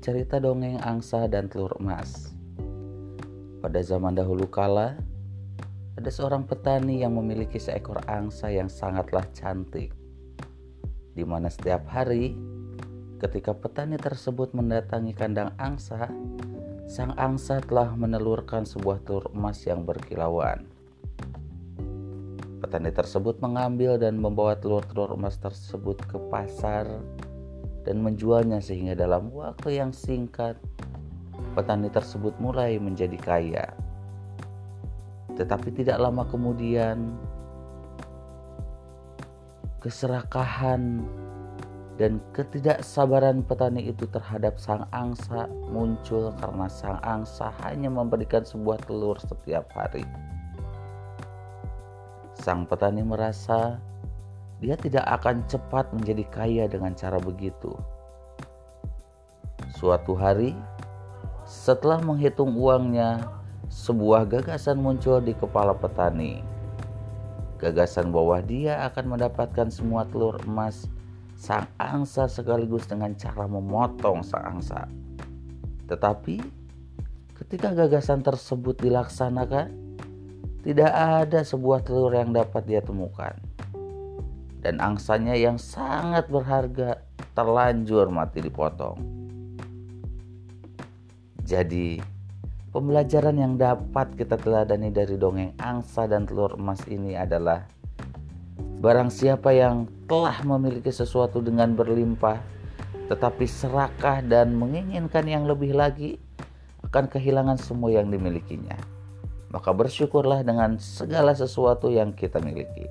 Cerita dongeng angsa dan telur emas. Pada zaman dahulu kala, ada seorang petani yang memiliki seekor angsa yang sangatlah cantik. Di mana setiap hari, ketika petani tersebut mendatangi kandang angsa, sang angsa telah menelurkan sebuah telur emas yang berkilauan. Petani tersebut mengambil dan membawa telur-telur emas tersebut ke pasar dan menjualnya sehingga dalam waktu yang singkat petani tersebut mulai menjadi kaya. Tetapi tidak lama kemudian keserakahan dan ketidaksabaran petani itu terhadap sang angsa muncul karena sang angsa hanya memberikan sebuah telur setiap hari. Sang petani merasa dia tidak akan cepat menjadi kaya dengan cara begitu. Suatu hari, setelah menghitung uangnya, sebuah gagasan muncul di kepala petani. Gagasan bahwa dia akan mendapatkan semua telur emas sang angsa sekaligus dengan cara memotong sang angsa. Tetapi ketika gagasan tersebut dilaksanakan, tidak ada sebuah telur yang dapat dia temukan dan angsanya yang sangat berharga terlanjur mati dipotong. Jadi, pembelajaran yang dapat kita teladani dari dongeng angsa dan telur emas ini adalah barang siapa yang telah memiliki sesuatu dengan berlimpah tetapi serakah dan menginginkan yang lebih lagi akan kehilangan semua yang dimilikinya. Maka bersyukurlah dengan segala sesuatu yang kita miliki.